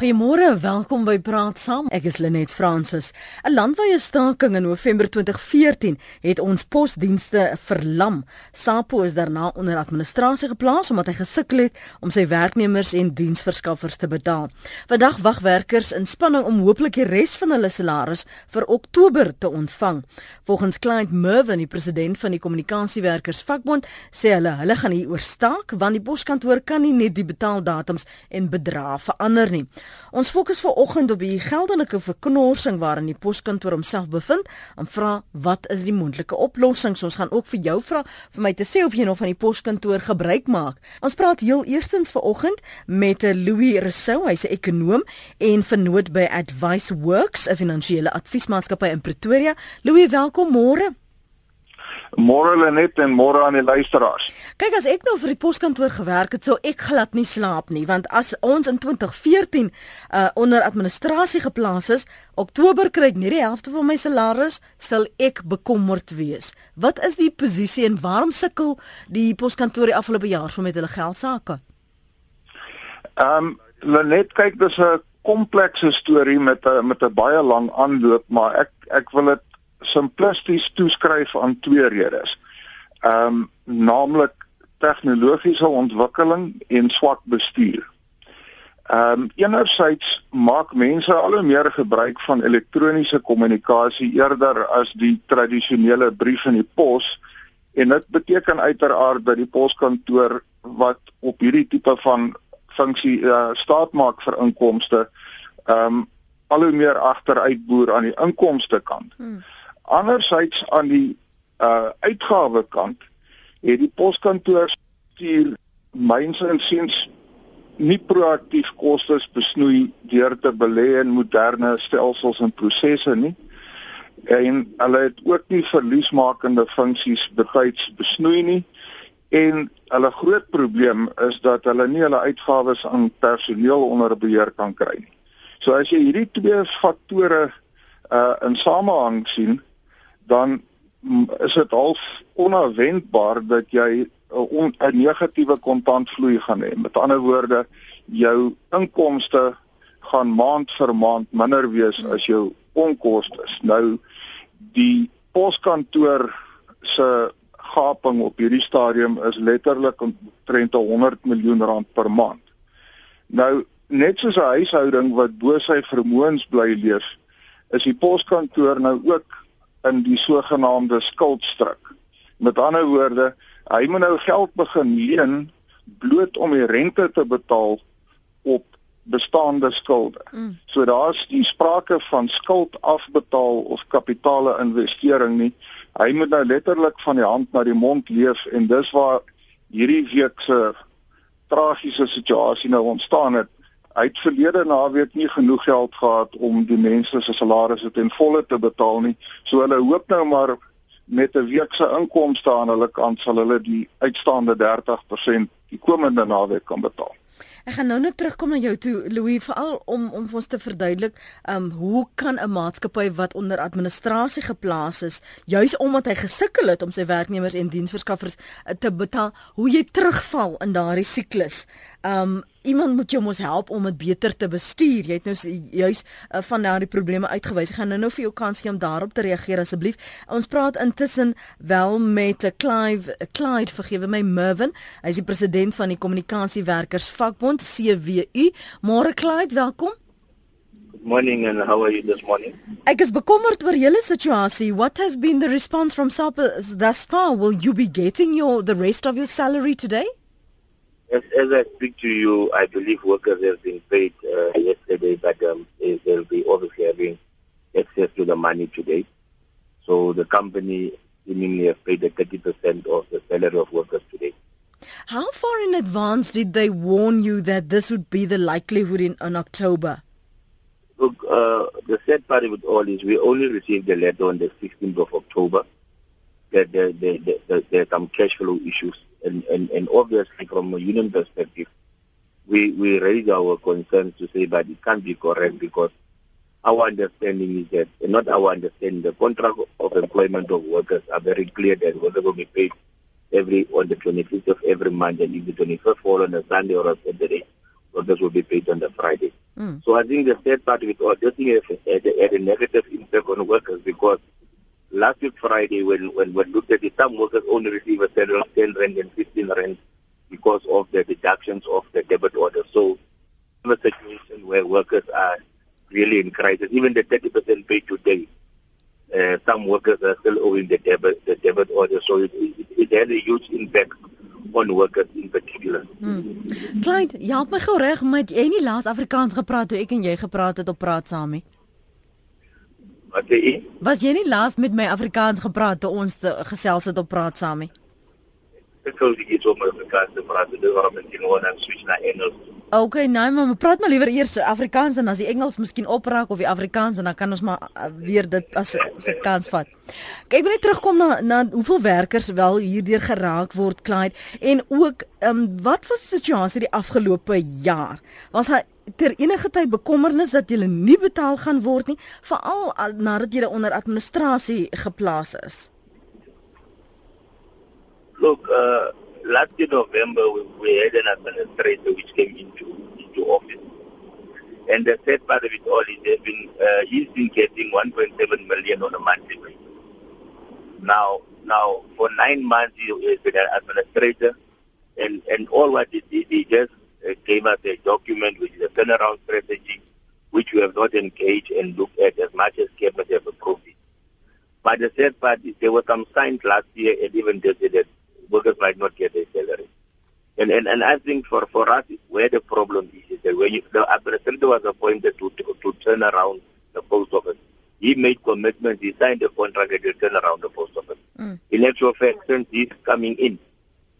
Goeiemôre, welkom by Praat Saam. Ek is Lenet Fransis. 'n Landwyse staking in November 2014 het ons posdienste verlam. SAPO is daarna onder administrasie geplaas omdat hy gesukkel het om sy werknemers en diensverskaffers te betaal. Vandag wag werkers in spanning om hooplik die res van hulle salaris vir Oktober te ontvang. Volgens Client Mervin, die president van die kommunikasiewerkers vakbond, sê hulle hulle gaan hier oor staak want die poskantoor kan nie net die betaaldatums en bedrae verander nie. Ons fokus vanoggend op die geldelike verknorsing waarin die poskantoor homself bevind en vra wat is die moontlike oplossings? Ons gaan ook vir jou vra vir my te sê of jy nog van die poskantoor gebruik maak. Ons praat heel eerstens vanoggend met Louis Rousseau, hy's 'n ekonom en vernoot by Advice Works, 'n finansiële adviesmaatskappy in Pretoria. Louis, welkom môre. Môre Lenet en môre aan die luisteraars. Kyk as ek nou vir die poskantoor gewerk het, sou ek glad nie slaap nie, want as ons in 2014 uh onder administrasie geplaas is, Oktober kry ek net die helfte van my salaris, sal ek bekommerd wees. Wat is die posisie en waarom sukkel die poskantoor die afgelope jaar so met hulle geld sake? Ehm um, Lenet kyk dis 'n komplekse storie met 'n met 'n baie lang aanloop, maar ek ek wil dit simplisties toeskryf aan twee redes. Ehm um, naamlik tegnologiese ontwikkeling en swak bestuur. Ehm um, enerzijds maak mense al hoe meer gebruik van elektroniese kommunikasie eerder as die tradisionele brief en die pos en dit beteken uiteraard dat die poskantoor wat op hierdie tipe van funksie uh, staat maak vir inkomste ehm um, al hoe meer agteruitboer aan die inkomste kant. Hmm. Anderzijds aan die uh uitgawe kant het die poskantoor stuur myns en seuns nie proaktief kostes besnoei deur te belê in moderne stelsels en prosesse nie. En hulle het ook nie verliesmakende funksies betyds besnoei nie. En hulle groot probleem is dat hulle nie hulle uitgawes aan personeel onder beheer kan kry nie. So as jy hierdie twee faktore uh in samehang sien, dan is dit half onverwendbaar dat jy 'n 'n negatiewe kontantvloei gaan hê. Met ander woorde, jou inkomste gaan maand vir maand minder wees as jou onkoste. Nou die poskantoor se gaping op hierdie stadium is letterlik omtrent 100 miljoen rand per maand. Nou net soos 'n huishouding wat bo sy vermoëns bly leef, is die poskantoor nou ook in die sogenaamde skuldstruk. Met ander woorde, hy moet nou geld begin leen bloot om die rente te betaal op bestaande skulde. Mm. So daar's nie sprake van skuld afbetaal of kapitale investering nie. Hy moet nou letterlik van die hand na die mond leef en dis waar hierdie week se tragiese situasie nou ontstaan het. Hy het verlede naweek nie genoeg geld gehad om die mense se salarisse ten volle te betaal nie. So hulle hoop nou maar met 'n week se inkomste aan hulle kant sal hulle die uitstaande 30% die komende naweek kan betaal. Ek gaan nou net terugkom na jou toe Louis veral om om ons te verduidelik, ehm um, hoe kan 'n maatskappy wat onder administrasie geplaas is, juis omdat hy gesukkel het om sy werknemers en diensverskaffers eh, te betaal, hoe jy terugval in daardie siklus. Ehm um, iemand moet jou mos help om dit beter te bestuur. Jy het nou juis uh, van daardie probleme uitgewys. Ek gaan nou-nou vir jou kans gee om daarop te reageer asseblief. Ons praat intussen wel met uh, Clive uh, Clyde, vergewe my Mervin. Hy is die president van die kommunikasiewerkers vakbond CWU. Môre Clyde, welkom. Good morning and how are you this morning? Ek is bekommerd oor julle situasie. What has been the response from SAP thus far? Will you be getting your the rest of your salary today? As, as I speak to you, I believe workers have been paid uh, yesterday, but um, they'll be obviously having access to the money today. So the company seemingly has paid the 30% of the salary of workers today. How far in advance did they warn you that this would be the likelihood in, in October? Look, uh, the sad part of it all is we only received the letter on the 16th of October that there, there, there, there are some cash flow issues and, and, and obviously from a union perspective, we, we raise our concerns to say that it can't be correct because our understanding is that, not our understanding, the contract of employment of workers are very clear that workers will be paid every on the 25th of every month and if the 25th fall on a Sunday or a Saturday, workers will be paid on the Friday. Mm. So I think the third part of it all just had, had a negative impact on workers because last week Friday when when we looked at it, some workers only receive a salary of 10 rand and 15 rand because of the deductions of the debit order. So a situation where workers are really in crisis. Even the 30% pay today, uh, some workers are still owing the debit, the debit order. So it, it, it has a huge impact on workers in particular. Hmm. Jy het my gou reg met jy nie laas Afrikaans gepraat toe ek en jy gepraat het op praat saam nie. Wat sê jy? Was jy nie laas met my Afrikaans gepraat toe ons te, gesels het op praat saam nie? Ek sou dit iets om Afrikaans te praat, dit waarom ek nou dan switch na Engels. Okay, nee, maar praat maar liewer eers Afrikaans en as die Engels miskien opraak of die Afrikaans en dan kan ons maar uh, weer dit as 'n kans vat. Kyk, wil net terugkom na na hoeveel werkers wel hierdeur geraak word, Clyde, en ook ehm um, wat was die situasie die afgelope jaar? Was hy ter enige tyd bekommernis dat jy nie betaal gaan word nie, veral nadat jy onder administrasie geplaas is? Look, uh last year November we, we had an administrator which came into into office. And the third part of it all is they've been uh, he's been getting 1.7 million on a monthly basis. Now, now for nine months he has been an administrator, and and all what he did, he just uh, gave us a document which is a turnaround strategy, which we have not engaged and looked at as much as cabinet have approved it. But the third part is there were some signs last year and even this that workers might not get their salary. And, and, and I think for, for us, where the problem is, is that when you, the administrator was appointed to, to, to turn around the post office, he made commitments, he signed a contract to turn around the post office. Mm. In actual fact, since he's coming in,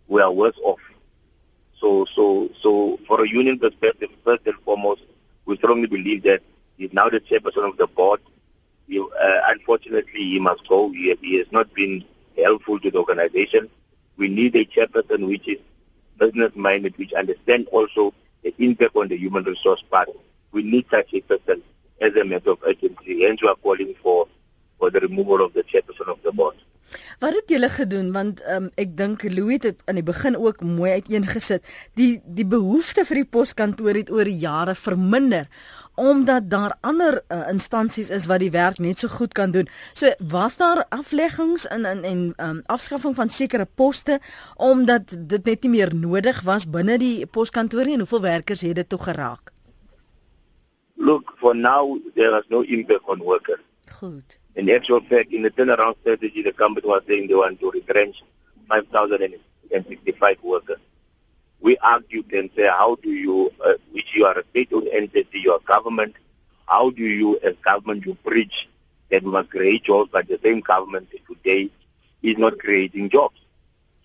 we are worse off. So, so, so for a union perspective, first and foremost, we strongly believe that he's now the chairperson of the board. He, uh, unfortunately, he must go. He, he has not been helpful to the organization. We need a chairperson which is business minded, which understands also the impact on the human resource part. We need such a person as a matter of urgency. Hence, we are calling for for the removal of the chairperson of the board. Wat het julle gedoen want um, ek dink Louis het aan die begin ook mooi uiteengesit die die behoefte vir die poskantoor het oor jare verminder omdat daar ander uh, instansies is wat die werk net so goed kan doen. So was daar afleggings in in en um, afskaffing van sekere poste omdat dit net nie meer nodig was binne die poskantore en hoeveel werkers het dit toe geraak? Look, for now there was no impact on workers. Goed. In actual fact, in the turnaround strategy, the company was saying they want to retrench 5,065 workers we argued and say, how do you, uh, which you are a state-owned entity, you are government, how do you, as government, you preach that must create jobs, but the same government today is not creating jobs.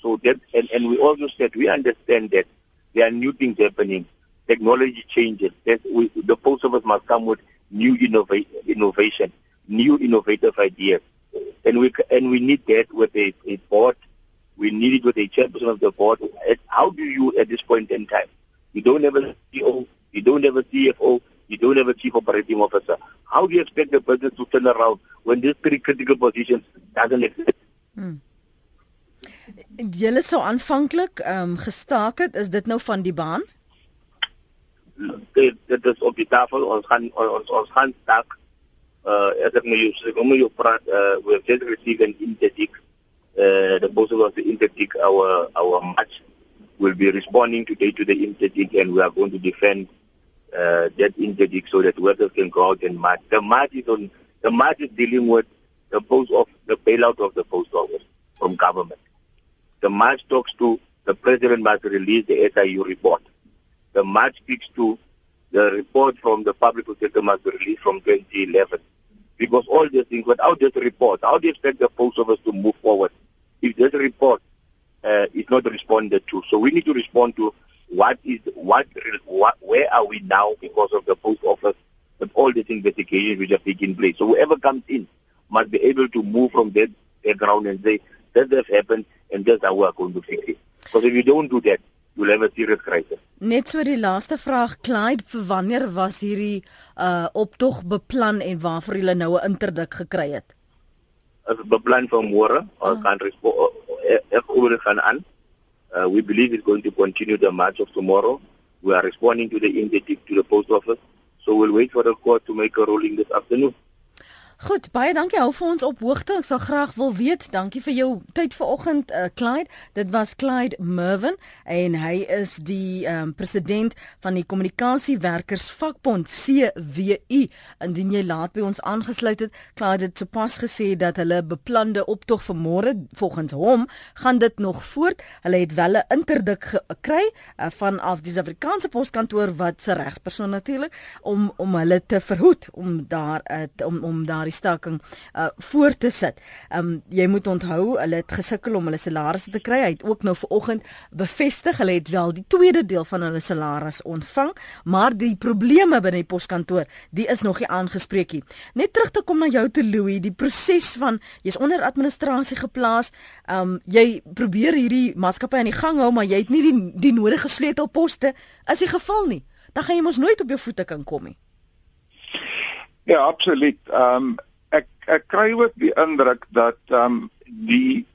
So that, and, and we also said we understand that there are new things happening, technology changes, that we, the post office must come with new innova- innovation, new innovative ideas, and we and we need that with a, a board we need it with a chairperson of the board. How do you, at this point in time, you don't have a CEO, you don't have a CFO, you don't have a chief operating officer. How do you expect the business to turn around when these three critical positions doesn't exist? Hmm. Julle sou aanvanklik ehm um, gestaak het, is dit nou van die baan? Dit dit is op die tafel ons gaan ons ons gaan staak. Uh ek het nou jy kom jy praat uh we have just received an interdict uh, the interdict, our our match will be responding today to the interdict, and we are going to defend uh, that interdict so that workers can go out and march. The march is on the march is dealing with the post of the bailout of the post office from government. The march talks to the president must release the SIU report. The march speaks to the report from the public protector must be released from 2011. Because all these things, without this report, how do you expect the post office to move forward? If this report uh, is not responded to. So we need to respond to what is what, what where are we now because of the post office with all these investigations which are taking place. So whoever comes in must be able to move from that, that ground and say that has happened and that's how we are going to fix it. Because if you don't do that, you'll have a serious crisis. Net so die laaste vraag Clyde vir wanneer was hierdie uh optog beplan en waarvoor hulle nou 'n interdik gekry het? As beplan vir môre ons kan ek oor gaan aan uh, we believe it's going to continue the march of tomorrow We are responding to the indicative to the post office. So we'll wait for the court to make a ruling this afternoon. Goed, baie dankie. Hou vir ons op hoogte. Ek sal graag wil weet. Dankie vir jou tyd vanoggend, uh, Clyde. Dit was Clyde Mervin en hy is die um, president van die Kommunikasiewerkers Vakbond CWU. Indien jy laat by ons aangesluit het, Clyde het sopas gesê dat hulle beplande optog vir môre volgens hom gaan dit nog voort. Hulle het wel 'n interdik gekry uh, vanaf die Suid-Afrikaanse poskantoor wat se regspersoon natuurlik om om hulle te verhoed om daar uh, om om daar staking uh voor te sit. Um jy moet onthou, hulle het gesukkel om hulle salarisse te kry. Hy het ook nou vanoggend bevestig hulle het wel die tweede deel van hulle salaris ontvang, maar die probleme binne die poskantoor, die is nog nie aangespreek nie. Net terug te kom na jou te Louis, die proses van jy's onder administrasie geplaas. Um jy probeer hierdie maatskappy aan die gang hou, maar jy het nie die die nodige sleutelposte as die geval nie. Dan gaan jy mos nooit op jou voete kan kom nie. Ja, absoluut. Ehm um, ek ek kry ook die indruk dat ehm um, die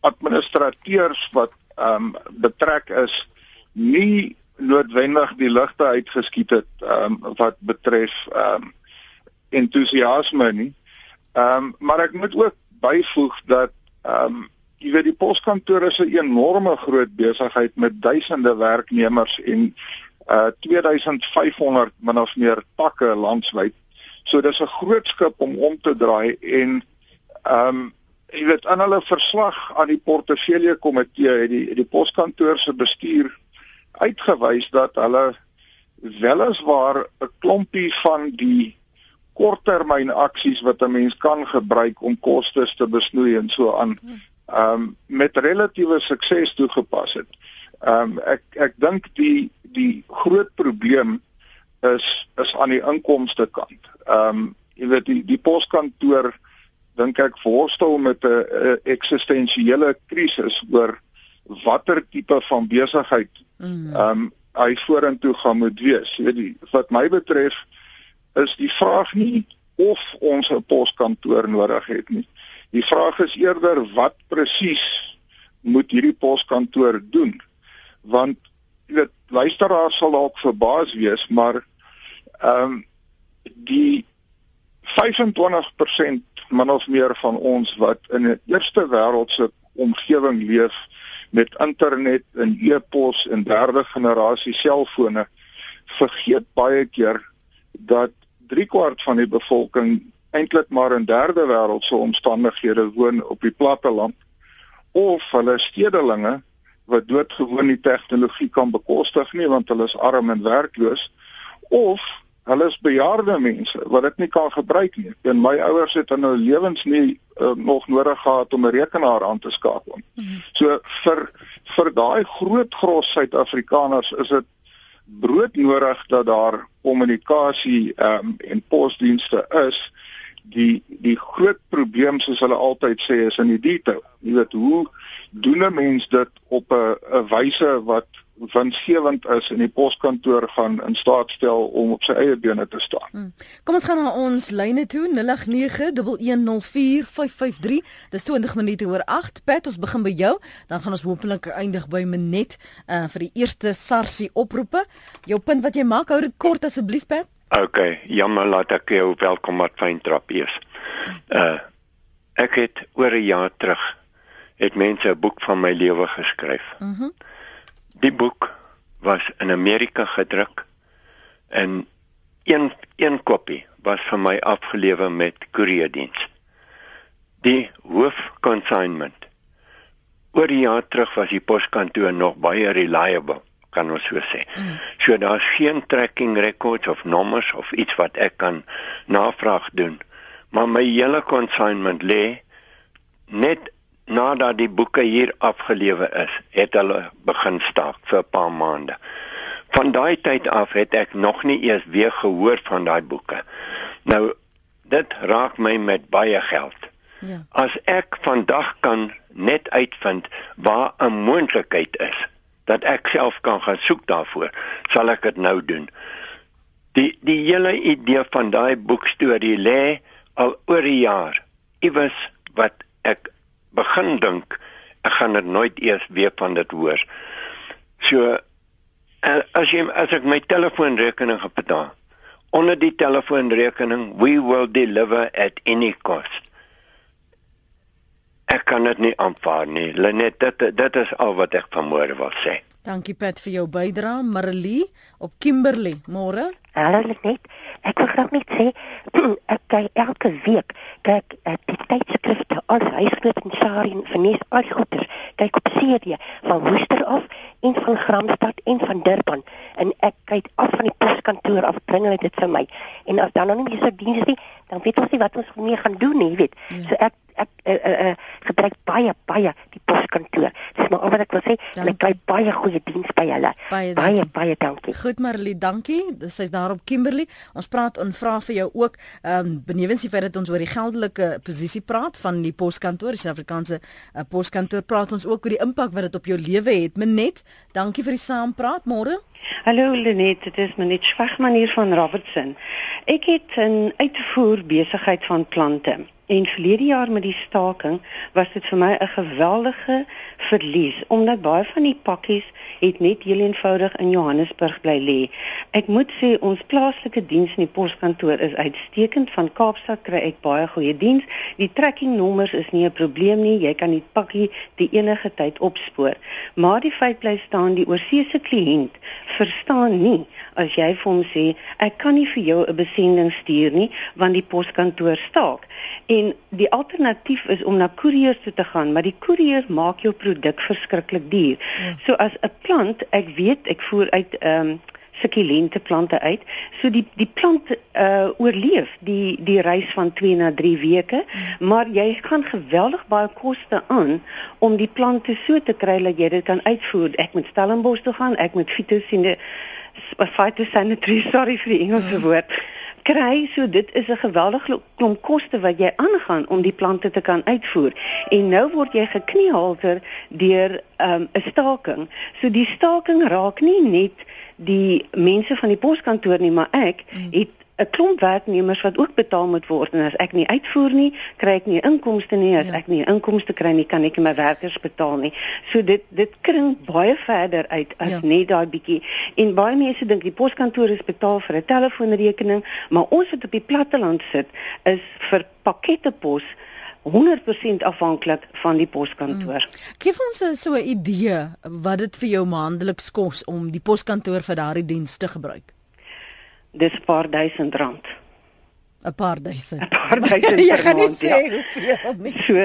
administrateurs wat ehm um, betrek is nie noodwendig die ligte uitgeskiet het ehm um, wat betref ehm um, entoesiasme nie. Ehm um, maar ek moet ook byvoeg dat ehm um, jy weet die poskantoor is 'n enorme groot besigheid met duisende werknemers en uh 2500 min of meer takke landwyd. So dis 'n groot skip om om te draai en ehm um, jy weet aan hulle verslag aan die portefeulje komitee het die die poskantoor se bestuur uitgewys dat hulle weliswaar 'n klompie van die korttermyn aksies wat 'n mens kan gebruik om kostes te besnoei en so aan ehm um, met relatiewe sukses toegepas het. Ehm um, ek ek dink die die groot probleem is is aan die inkomste kant. Ehm um, jy weet die die poskantoor dink ek worstel met 'n eksistensiële krisis oor watter tipe van besigheid mm. ehm um, hy vorentoe gaan moet wees. Jy weet die, wat my betref is die vraag nie of ons 'n poskantoor nodig het nie. Die vraag is eerder wat presies moet hierdie poskantoor doen? Want jy weet luisteraars sal dalk verbaas wees, maar ehm um, die 25% min of meer van ons wat in 'n eerste wêreldse omgewing leef met internet en e-pos en derde generasie selfone vergeet baie keer dat 3 kwart van die bevolking eintlik maar in derde wêreldse omstandighede woon op die platte land of hulle stedelinge wat doodgewoon die tegnologie kan bekostig nie want hulle is arm en werkloos of hulle is bejaarde mense wat dit nie kan gebruik nie. En my ouers het in hulle lewens nie uh, nog nodig gehad om 'n rekenaar aan te skakel. Mm -hmm. So vir vir daai groot gros Suid-Afrikaners is dit broodnodig dat daar kommunikasie um, en posdienste is. Die die groot probleem soos hulle altyd sê is in die detail. Jy weet hoe doen 'n mens dit op 'n 'n wyse wat winsgewend is en die poskantoor gaan in staat stel om op sy eie bene te staan. Hmm. Kom ons gaan na ons lyne toe 0891104553. Dis 20 minute oor 8. Pat, ons begin by jou, dan gaan ons hopelik eindig by Minet uh vir die eerste SARSie oproepe. Jou punt wat jy maak, hou dit kort asseblief, Pat. OK, jammer laat ek jou welkom wat fyn trap eers. Uh ek het oor 'n jaar terug het mense 'n boek van my lewe geskryf. Mhm. Mm Die boek was in Amerika gedruk en een een kopie was vir my afgelewer met koerierdiens. Die hoof consignment. Oor die jaar terug was die poskantoor nog baie reliable, kan ons so sê. Mm. So daar's geen tracking records of nommers of iets wat ek kan navraag doen. Maar my hele consignment lê net nadat die boeke hier afgelewe is, het hulle begin staak vir 'n paar maande. Van daai tyd af het ek nog nie eers weer gehoor van daai boeke. Nou dit raak my met baie geld. Ja. As ek vandag kan net uitvind waar 'n moontlikheid is dat ek self kan gaan soek daarvoor, sal ek dit nou doen. Die die hele idee van daai boekstorie lê al oor 'n jaar iewers wat ek begin dink ek gaan dit nooit eers weer van dit hoor. So uh, as jy as ek my telefoonrekening betaal onder die telefoonrekening we will deliver at any cost. Ek kan dit nie aanvaar nie. Lenet dit dit is al wat ek vanmôre wil sê. Dankie Pat vir jou bydrae. Marilee op Kimberley môre Hallo net. Ek wil graag net sê ek kyk elke week kyk ek die tydskrifte al huisgenoot en Sharin vernees al goeders. Kyk op CD van Woester af en van Gramstad en van Durban en ek kyk af van die poskantoor af bring hulle dit vir my. En as dan nog nie so diens nie, dan weet ons nie wat ons mee gaan doen nie, weet. Ja. So ek ek uh, uh, gebruik baie baie die poskantoor. Dis maar wat ek wil sê, dankie. ek kry baie goeie diens by hulle. Baie baie, baie dankie. Goed Marlie, dankie. Dis sy's daar op Kimberley. Ons praat en vra vir jou ook ehm um, benewens die feit dat ons oor die geldelike posisie praat van die poskantoor, die Suid-Afrikaanse uh, poskantoor, praat ons ook oor die impak wat dit op jou lewe het. Menet, dankie vir die saampraat môre. Hallo Lenet, dit is Menet Schwagman hier van Robertson. Ek het 'n uitvoer besigheid van plante. En verlede jaar met die staking was dit vir my 'n geweldige verlies omdat baie van die pakkies het net heel eenvoudig in Johannesburg bly lê. Ek moet sê ons plaaslike diens in die poskantoor is uitstekend. Van Kaapstad kry ek baie goeie diens. Die tracking nommers is nie 'n probleem nie. Jy kan die pakkie die enige tyd opspoor. Maar die feit bly staan die oorseese kliënt verstaan nie as jy vir hom sê ek kan nie vir jou 'n besending stuur nie want die poskantoor staak. En die alternatief is om na koeriers toe te gaan, maar die koerier maak jou produk verskriklik duur. Ja. So as 'n plant, ek weet ek voer uit ehm um, sukulente plante uit. So die die plant uh oorleef die die reis van 2 na 3 weke, ja. maar jy gaan geweldig baie koste aan om die plante so te kry dat jy dit kan uitvoer. Ek moet Stellenbosch toe gaan, ek moet fitosine phytosanitary sorry vir die Engelse ja. woord kry so dit is 'n geweldige klomp koste wat jy aangaan om die plante te kan uitvoer en nou word jy gekniehalter deur um, 'n um, staking so die staking raak nie net die mense van die poskantoor nie maar ek mm. het 'n klomp werknemers wat ook betaal moet word en as ek nie uitvoer nie, kry ek nie inkomste nie. As ja. ek nie inkomste kry nie, kan ek my werkers betaal nie. So dit dit kring baie verder uit as ja. net daai bietjie. En baie mense dink die poskantoor is betaal vir 'n telefoonrekening, maar ons wat op die platteland sit, is vir pakkette pos 100% afhanklik van die poskantoor. Mm. Geef ons so 'n idee wat dit vir jou maandeliks kos om die poskantoor vir daardie diens te gebruik dis 'n paar duisend rand. 'n paar duisend. 'n paar duisend per maand. Ja. So,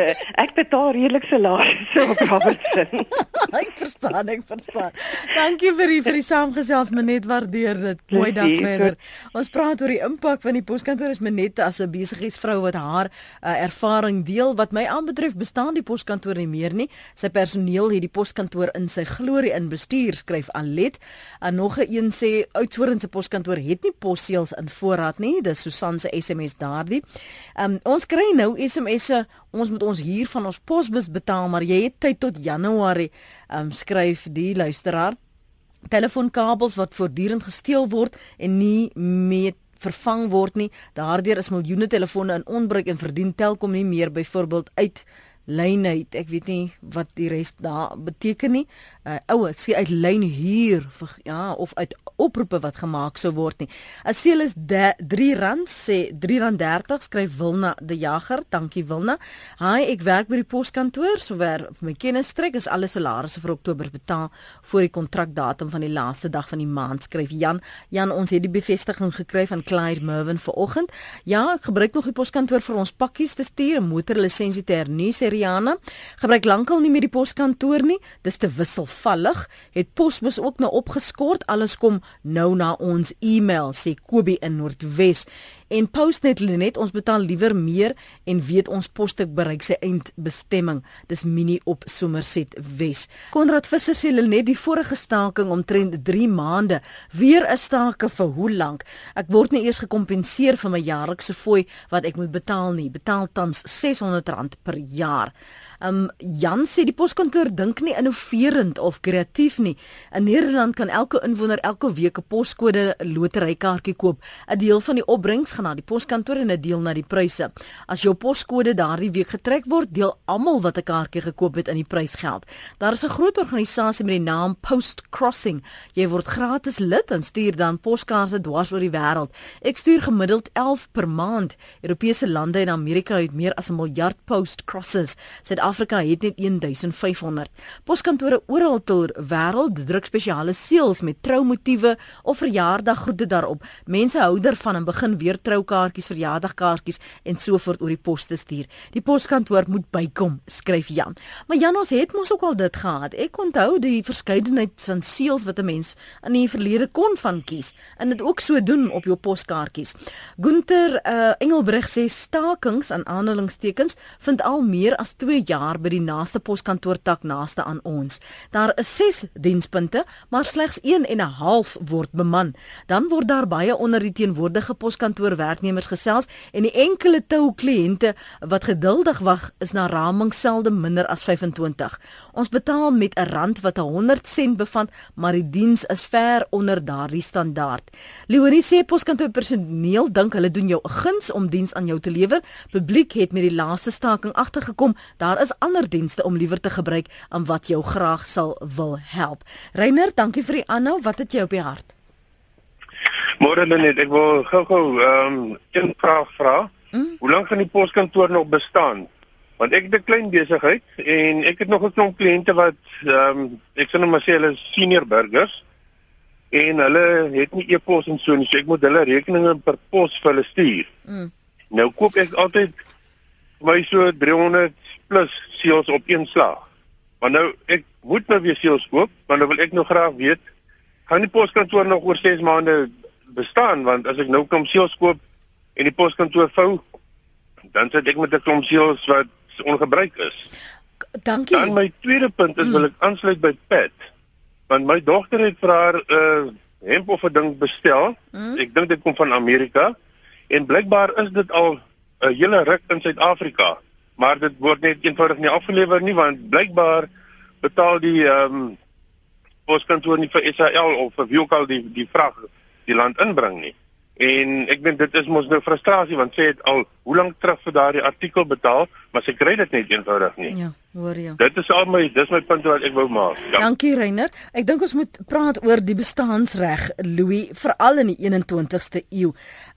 ek betaal redelik salarisse op Robertson. ek verstaan, ek verstaan. Dankie vir die vir die saamgesels, Menet, waardeer dit. Mooi dag verder. Ons praat oor die impak van die poskantoor is Menet as 'n besigheidsvrou wat haar uh, ervaring deel. Wat my aanbetref, bestaan die poskantoor nie meer nie. Sy personeel het die poskantoor in sy glorie in bestuur, skryf Alet. En nog 'n een sê Oudtshoorn se poskantoor het nie posseels in voorraad nie. Dis Susan se SMS daardie. Um, ons kry nou SMS'e, ons moet ons huur van ons posbus betaal, maar jy het tyd tot Januarie um, skryf die luisteraar telefoonkabels wat voortdurend gesteel word en nie met vervang word nie. Daardeur is miljoene telefone in onbruik en verdien Telkom nie meer byvoorbeeld uit lyne uit. Ek weet nie wat die res daar beteken nie. Uh ou, ek sê uit lyn huur vir ja of uit oproepe wat gemaak sou word nie. As seel is R3 sê R3.30 skryf Wilna die Jager. Dankie Wilna. Hi, ek werk by die poskantoor, sover vir my kennisstrek is alle salarisse vir Oktober betaal voor die kontrakdatum van die laaste dag van die maand skryf Jan. Jan, ons het die bevestiging gekry van Clyde Mervin vanoggend. Ja, ek gebruik nog die poskantoor vir ons pakkies te stuur, 'n motorlisensie te hernu sê Rihanna. Gebruik lankal nie meer die poskantoor nie. Dis te wisselvallig. Het posbus ook nou opgeskort. Alles kom nou na ons e-mail sê Kobie in Noordwes. En Postnet Lenet, ons betaal liewer meer en weet ons posstuk bereik sy eindbestemming. Dis Mini op Somerset Wes. Konrad Visser sê Lenet die vorige staking omtrent 3 maande. Weer 'n stake vir hoe lank? Ek word nie eers gekompenseer vir my jaarlikse fooi wat ek moet betaal nie. Betaal tans R600 per jaar. Um Jan sê die poskantoor dink nie innoverend of kreatief nie. In Nederland kan elke inwoner elke week 'n poskode loterykaartjie koop. 'n Deel van die opbrengs gaan na die poskantoor en 'n deel na die pryse. As jou poskode daardie week getrek word, deel almal wat 'n kaartjie gekoop het in die prysgeld. Daar is 'n groot organisasie met die naam Post Crossing. Jy word gratis lid en stuur dan poskaarte dwars oor die wêreld. Ek stuur gemiddeld 11 per maand. Europese lande en Amerika het meer as 'n miljard post crosses. Suid-Afrika het net 1500. Poskantore oral ter wêreld druk spesiale seels met troumotiewe of verjaardaggroete daarop. Mense hou daarvan en begin weer troukaartjies, verjaardagkaartjies en so voort oor die pos te stuur. Die poskantoor moet bykom, skryf Jan. Maar Jan ons het mos ook al dit gehad. Ek onthou die verskeidenheid van seels wat 'n mens in die verlede kon van kies en dit ook so doen op jou poskaartjies. Gunter uh, Engelbreg sê stakings aan aanhalingstekens vind al meer as 2 jaar by die naaste poskantoor tak naaste aan ons. Daar is 6 dienspunte, maar slegs 1 en 'n half word beman. Dan word daar baie onder die teenwoordige poskantoor werknemers gesels en die enkele tou kliënte wat geduldig wag is na raming selde minder as 25. Ons betaal met 'n rand wat 'n 100 sent bevat, maar die diens is ver onder daardie standaard. Leonie sê poskantoor personeel dink hulle doen jou 'n guns om diens aan jou te lewer. Publiek het met die laaste staking agtergekom, daar is ander dienste om liewer te gebruik aan wat jou graag sal wil help. Reiner, dankie vir die aanhou. Wat het jy op die hart? Môre net, ek wil gou-gou ehm um, 'n vraag vra. Mm? Hoe lank gaan die poskantoor nog bestaan? Want ek het 'n klein besigheid en ek het nog 'n klomp kliënte wat ehm um, ek sê nou maar sê hulle is senior burgers en hulle het nie e-pos en so nie, so ek moet hulle rekeninge per pos vir hulle stuur. Mm. Nou koop ek altyd my so 300 plus seels op een slag. Maar nou ek moet nou weer seels koop, want nou wil ek nog graag weet gaan die poskantoor nog oor 6 maande bestaan want as ek nou kom seels koop en die poskantoor vou dan sit ek met 'n klomp seels wat ongebruik is. Dankie. Dan my tweede punt is mm. wil ek aansluit by Pat want my dogter het vir haar 'n uh, hemp of 'n ding bestel. Mm. Ek dink dit kom van Amerika en blykbaar is dit al 'n hele ruk in Suid-Afrika, maar dit word net eenvoudig nie afgelewer nie want blykbaar betaal die ehm um, poskantoor nie vir SAL of vir wie ook al die die vrag die land inbring nie. En ek dink dit is mos nou frustrasie want sê dit al hoe lank terug vir daardie artikel betaal, maar sy kry dit net eenvoudig nie. Ja hoor jy. Dit is al my dis my punt wat ek wou maak. Ja. Dankie Reiner. Ek dink ons moet praat oor die bestaansreg Louis veral in die 21ste eeu.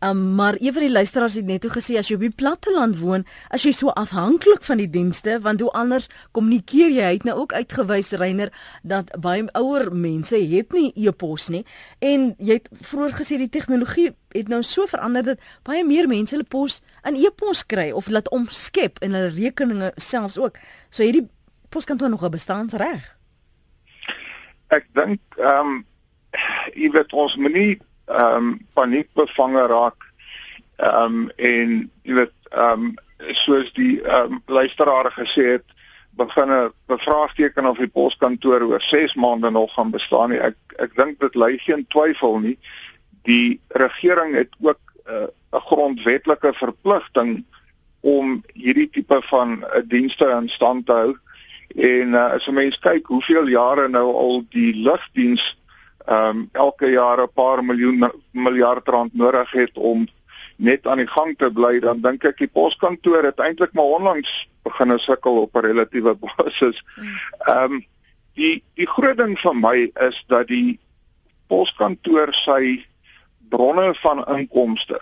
Um, maar een van die luisteraars het net toe gesê as jy op die platteland woon, as jy so afhanklik van die dienste, want hoe anders kommunikeer jy? Hy het nou ook uitgewys Reiner dat baie ouer mense het nie e-pos nie en jy het vroeër gesê die tegnologie het nou so verander dat baie meer mense hulle pos in e-pos kry of laat omskep en hulle rekeninge selfs ook. So hierdie poskantoor nog 'n bestaansreg. Ek dink ehm um, jy weet ons moenie ehm um, paniekbevange raak ehm um, en jy weet ehm um, soos die ehm um, luisteraar gesê het begin 'n bevraagteken of die poskantoor oor 6 maande nog gaan bestaan nie. Ek ek dink dit lei geen twyfel nie. Die regering het ook eh, 'n uh, grondwetlike verpligting om hierdie tipe van uh, dienste in stand te hou. En uh, as 'n mens kyk hoeveel jare nou al die lugdiens ehm um, elke jaar 'n paar miljoen miljard rand nodig het om net aan die gang te bly, dan dink ek die poskantoor het eintlik maar onlangs begin sukkel op 'n relatiewe basis. Ehm um, die die groot ding vir my is dat die poskantoor sy bronne van inkomste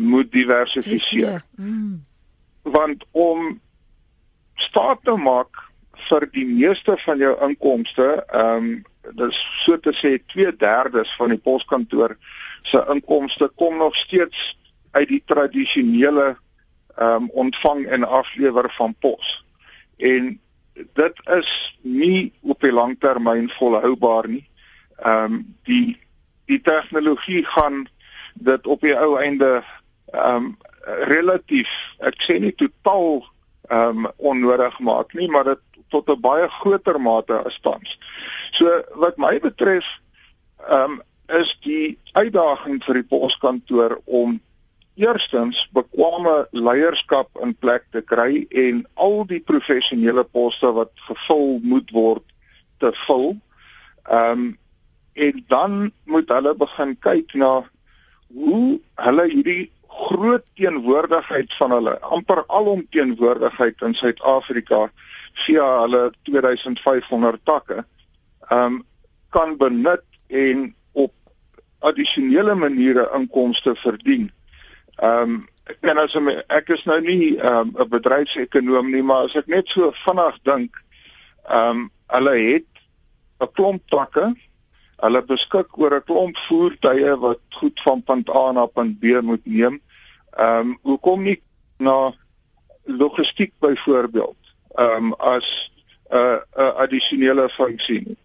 moet diversifiseer. Mm want om staat te maak vir die meeste van jou inkomste, ehm um, dis so te sê 2/3 van die poskantoor se inkomste kom nog steeds uit die tradisionele ehm um, ontvang en aflewer van pos. En dit is nie op die langtermyn volhoubaar nie. Ehm um, die die tegnologie gaan dit op die ou einde ehm um, relatief ek sê nie totaal ehm um, onnodig maak nie maar dit tot 'n baie groter mate as tans. So wat my betref ehm um, is die uitdaging vir die poskantoor om eerstens bekwame leierskap in plek te kry en al die professionele poste wat gevul moet word te vul. Ehm um, en dan moet hulle begin kyk na hoe hulle hierdie groot teenwoordigheid van hulle amper alom teenwoordigheid in Suid-Afrika via hulle 2500 takke ehm um, kan benut en op addisionele maniere inkomste verdien. Ehm um, en as ek is nou nie ehm, 'n um, bedryfsekonoom nie, maar as ek net so vinnig dink, ehm um, hulle het 'n klomp takke Hulle beskik oor 'n klomp voertuie wat goed van punt A na punt B moet neem. Ehm um, hoekom nie na logistiek byvoorbeeld ehm um, as 'n uh, 'n uh, addisionele funksie.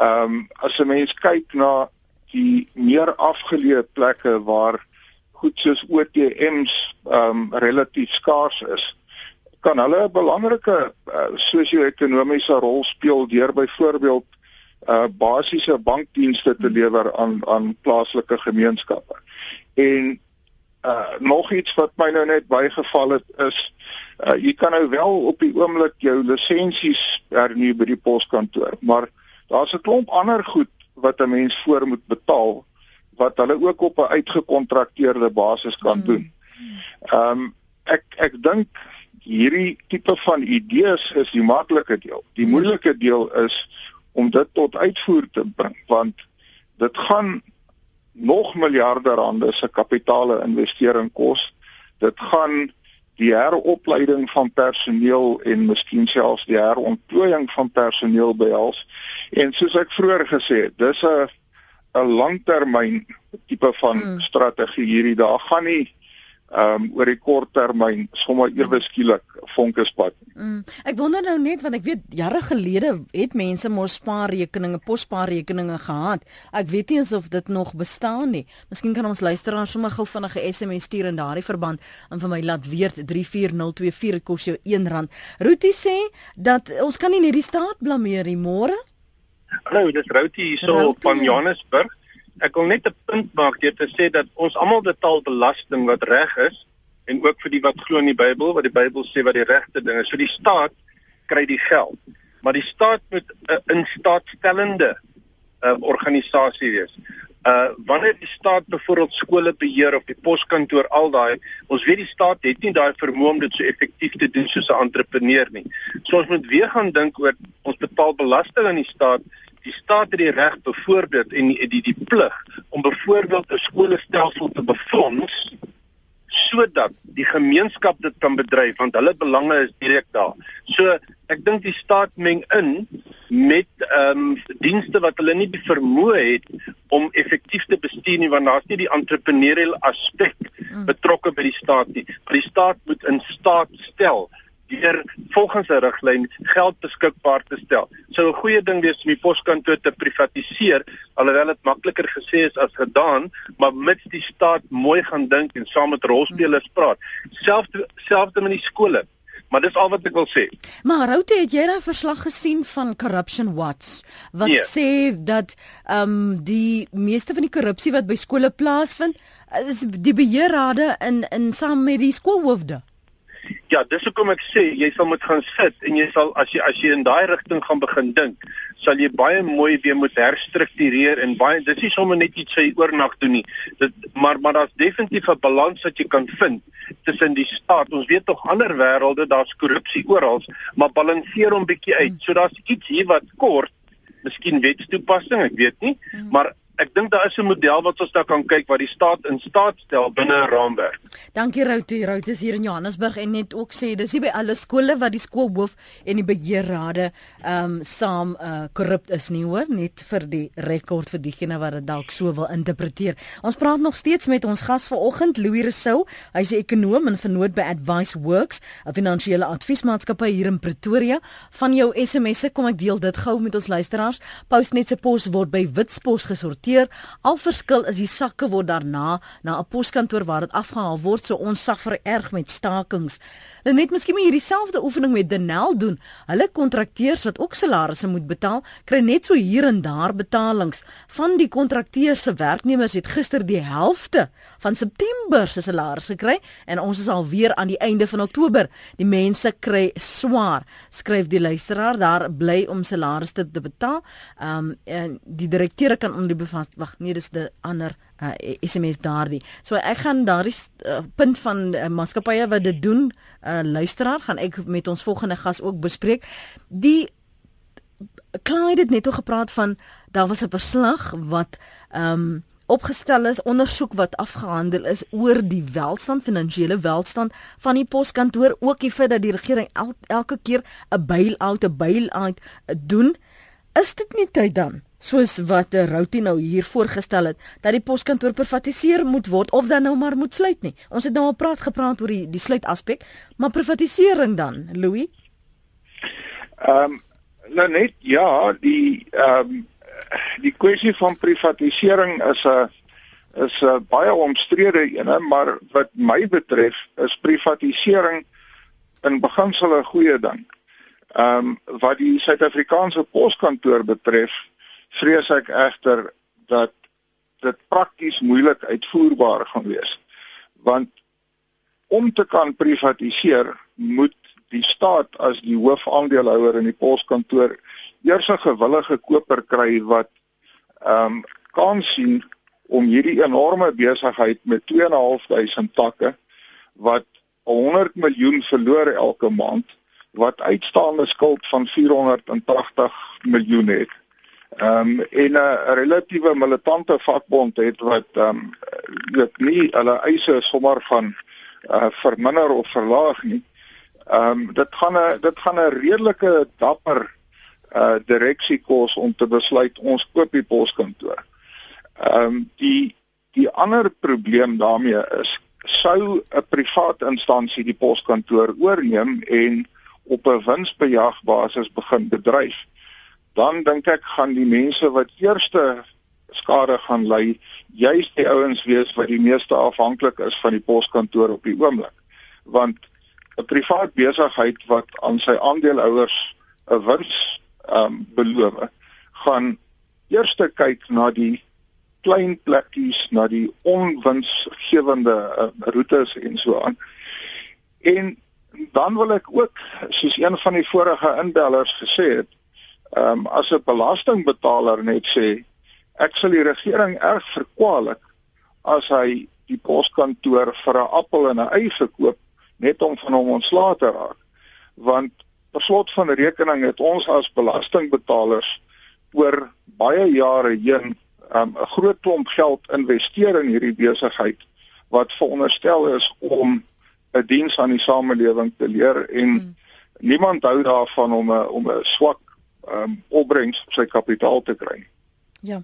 Ehm um, as 'n mens kyk na die meer afgeleë plekke waar goed soos OTM's ehm um, relatief skaars is, kan hulle 'n belangrike uh, sosio-ekonomiese rol speel deur byvoorbeeld uh basiese bankdienste te lewer aan aan plaaslike gemeenskappe. En uh nog iets wat my nou net bygeval het is uh jy kan nou wel op die oomblik jou lisensies hernu by die poskantoor, maar daar's 'n klomp ander goed wat 'n mens voor moet betaal wat hulle ook op 'n uitgekontrakteerde basis kan hmm. doen. Ehm um, ek ek dink hierdie tipe van idees is die maklike deel. Die moeilike deel is om dit tot uitvoer te bring want dit gaan nog miljarde rande se kapitale investering kos. Dit gaan die heropleiding van personeel en miskien selfs die herontplooiing van personeel behels. En soos ek vroeër gesê het, dis 'n 'n langtermyn tipe van hmm. strategie hierdie. Daar gaan nie ehm um, oor die kort termyn sommer ewe skielik vonke spat. Mm. Ek wonder nou net want ek weet jare gelede het mense mos spaarrekeninge, posspaarrekeninge gehad. Ek weet nie of dit nog bestaan nie. Miskien kan ons luisteraars sommer gou vinnige SMS stuur in daardie verband en vir my laat weet 34024 dit kos jou R1. Ruti sê dat ons kan nie net die staat blameer nie môre. Hallo, dis Ruti hierso van Johannesburg ek wil net 'n punt maak deur te sê dat ons almal betaal belasting wat reg is en ook vir die wat glo in die Bybel wat die Bybel sê wat die regte ding is. So die staat kry die geld. Maar die staat moet 'n uh, instaatstellende uh, organisasie wees. Uh wanneer die staat byvoorbeeld skole beheer of die poskantoor al daai, ons weet die staat het nie daai vermoë om dit so effektief te doen soos 'n entrepreneur nie. So ons moet weer gaan dink oor ons betaal belasting aan die staat die staat het die reg byvoorbeeld en die die, die plig om byvoorbeeld 'n skoolstelsel te befonds sodat die gemeenskap dit kan bedryf want hulle belange is direk daar. So ek dink die staat meng in met ehm um, dienste wat hulle nie die vermoë het om effektief te bestuur nie want daar's nie die entrepreneuriële aspek mm. betrokke by die staat nie. Maar die staat moet in staat stel deur volgens 'n riglyn geld beskikbaar te stel. Sou 'n goeie ding wees om die poskantoor te privatiseer, alhoewel dit makliker gesê is as gedaan, maar mits die staat mooi gaan dink en saam met rolspelers praat. Selfs selfs met die skole. Maar dis al wat ek wil sê. Maar Routie, het jy daai verslag gesien van Corruption Watch wat yeah. sê dat ehm um, die meeste van die korrupsie wat by skole plaasvind, is die beheerrade in in saam met die skoolhoofde? Ja, dis hoekom ek sê jy sal moet gaan sit en jy sal as jy as jy in daai rigting gaan begin dink, sal jy baie mooi weer moet herstruktureer en baie dis nie sommer net iets sy oornag doen nie. Dit maar maar daar's definitief 'n balans wat jy kan vind tussen die staat. Ons weet tog ander wêrelde daar's korrupsie oral, maar balanseer hom bietjie uit. So daar's iets hier wat kort, miskien wetstoepassing, ek weet nie, hmm. maar ek dink daar is 'n model wat ons daar kan kyk wat die staat in staat stel binne 'n raamwerk. Dankie Routie. Routie is hier in Johannesburg en net ook sê dis nie by alle skole wat die skoolhoof en die beheerrade ehm um, saam uh korrup is nie hoor, net vir die rekord vir diegene wat dit dalk so wil interpreteer. Ons praat nog steeds met ons gas vanoggend, Louis Rousseau. Hy's 'n ekonom en vernoot by Advice Works, 'n finansiële adviesmaatskappy hier in Pretoria. Van jou SMS'e kom ek deel dit gou met ons luisteraars. Postnet se pos word by Witspos gesorteer sorteer. Al verskil is die sakke word daarna na 'n poskantoor waar dit afgehaal word so ons suffer erg met stakings. En net miskien moet hierdie selfde oefening met Denel doen. Hulle kontrakteurs wat ook salarisse moet betaal, kry net so hier en daar betalings. Van die kontrakteurs se werknemers het gister die helfte van September se salaris gekry en ons is al weer aan die einde van Oktober. Die mense kry swaar. Skryf die luisteraar daar bly om salarisse te betaal. Ehm um, en die direkteure kan onder die bevast wag, nee dis 'n ander uh, eh, SMS daardie. So ek gaan daardie uh, punt van uh, maatskappye wat dit doen, uh, luisteraar, gaan ek met ons volgende gas ook bespreek. Die Clyde het net oor gepraat van daar was 'n verslag wat ehm um, opgestel is ondersoek wat afgehandel is oor die welstand finansiële welstand van die poskantoor ook die feit dat die regering el, elke keer 'n bail-out 'n bail-out doen is dit nie tyd dan soos wat Routie nou hier voorgestel het dat die poskantoor privatiseer moet word of dan nou maar moet sluit nie? Ons het nou al praat gepraat oor die die sluit aspek maar privatisering dan Louis? Ehm um, nou net ja die ehm um, die kwessie van privatisering is 'n is 'n baie omstrede ene, maar wat my betref is privatisering in beginsel 'n goeie ding. Ehm um, wat die Suid-Afrikaanse poskantoor betref, vrees ek egter dat dit prakties moeilik uitvoerbaar gaan wees. Want om te kan privatiseer, moet die staat as die hoofaandeelhouer in die poskantoor eers 'n gewillige koper kry wat ehm um, kan sien om hierdie enorme besigheid met 2.500 takke wat 100 miljoen verloor elke maand wat uitstaande skuld van 480 miljoen het. Ehm um, en 'n relatiewe militante vakbond het wat ehm um, dit nie hulle eise sommer van uh, verminder of verlaag nie. Ehm um, dit gaan 'n dit gaan 'n redelike dapper uh direksie kos om te besluit ons koop die poskantoor. Ehm um, die die ander probleem daarmee is sou 'n privaat instansie die poskantoor oorneem en op 'n winsbejagbasis begin bedryf, dan dink ek gaan die mense wat eerste skade gaan ly, juis die ouens wees wat die meeste afhanklik is van die poskantoor op die oomblik. Want 'n privaat besigheid wat aan sy aandeelhouers 'n wins um beloof gaan eers kyk na die klein plekkies na die onwinsgewende uh, roetes en so aan. En dan wil ek ook soos een van die vorige inbellers gesê het um as 'n belastingbetaler net sê ek sal die regering erg verkwalik as hy die poskantoor vir 'n appel en 'n ei verkoop net om van hom ontslae te raak want per slot van rekening het ons as belastingbetalers oor baie jare heen um, 'n um, groot klomp geld investeer in hierdie besigheid wat veronderstel is om 'n diens aan die samelewing te leer en hmm. niemand hou daarvan om 'n om 'n swak um, opbrengs op sy kapitaal te kry nie. Ja.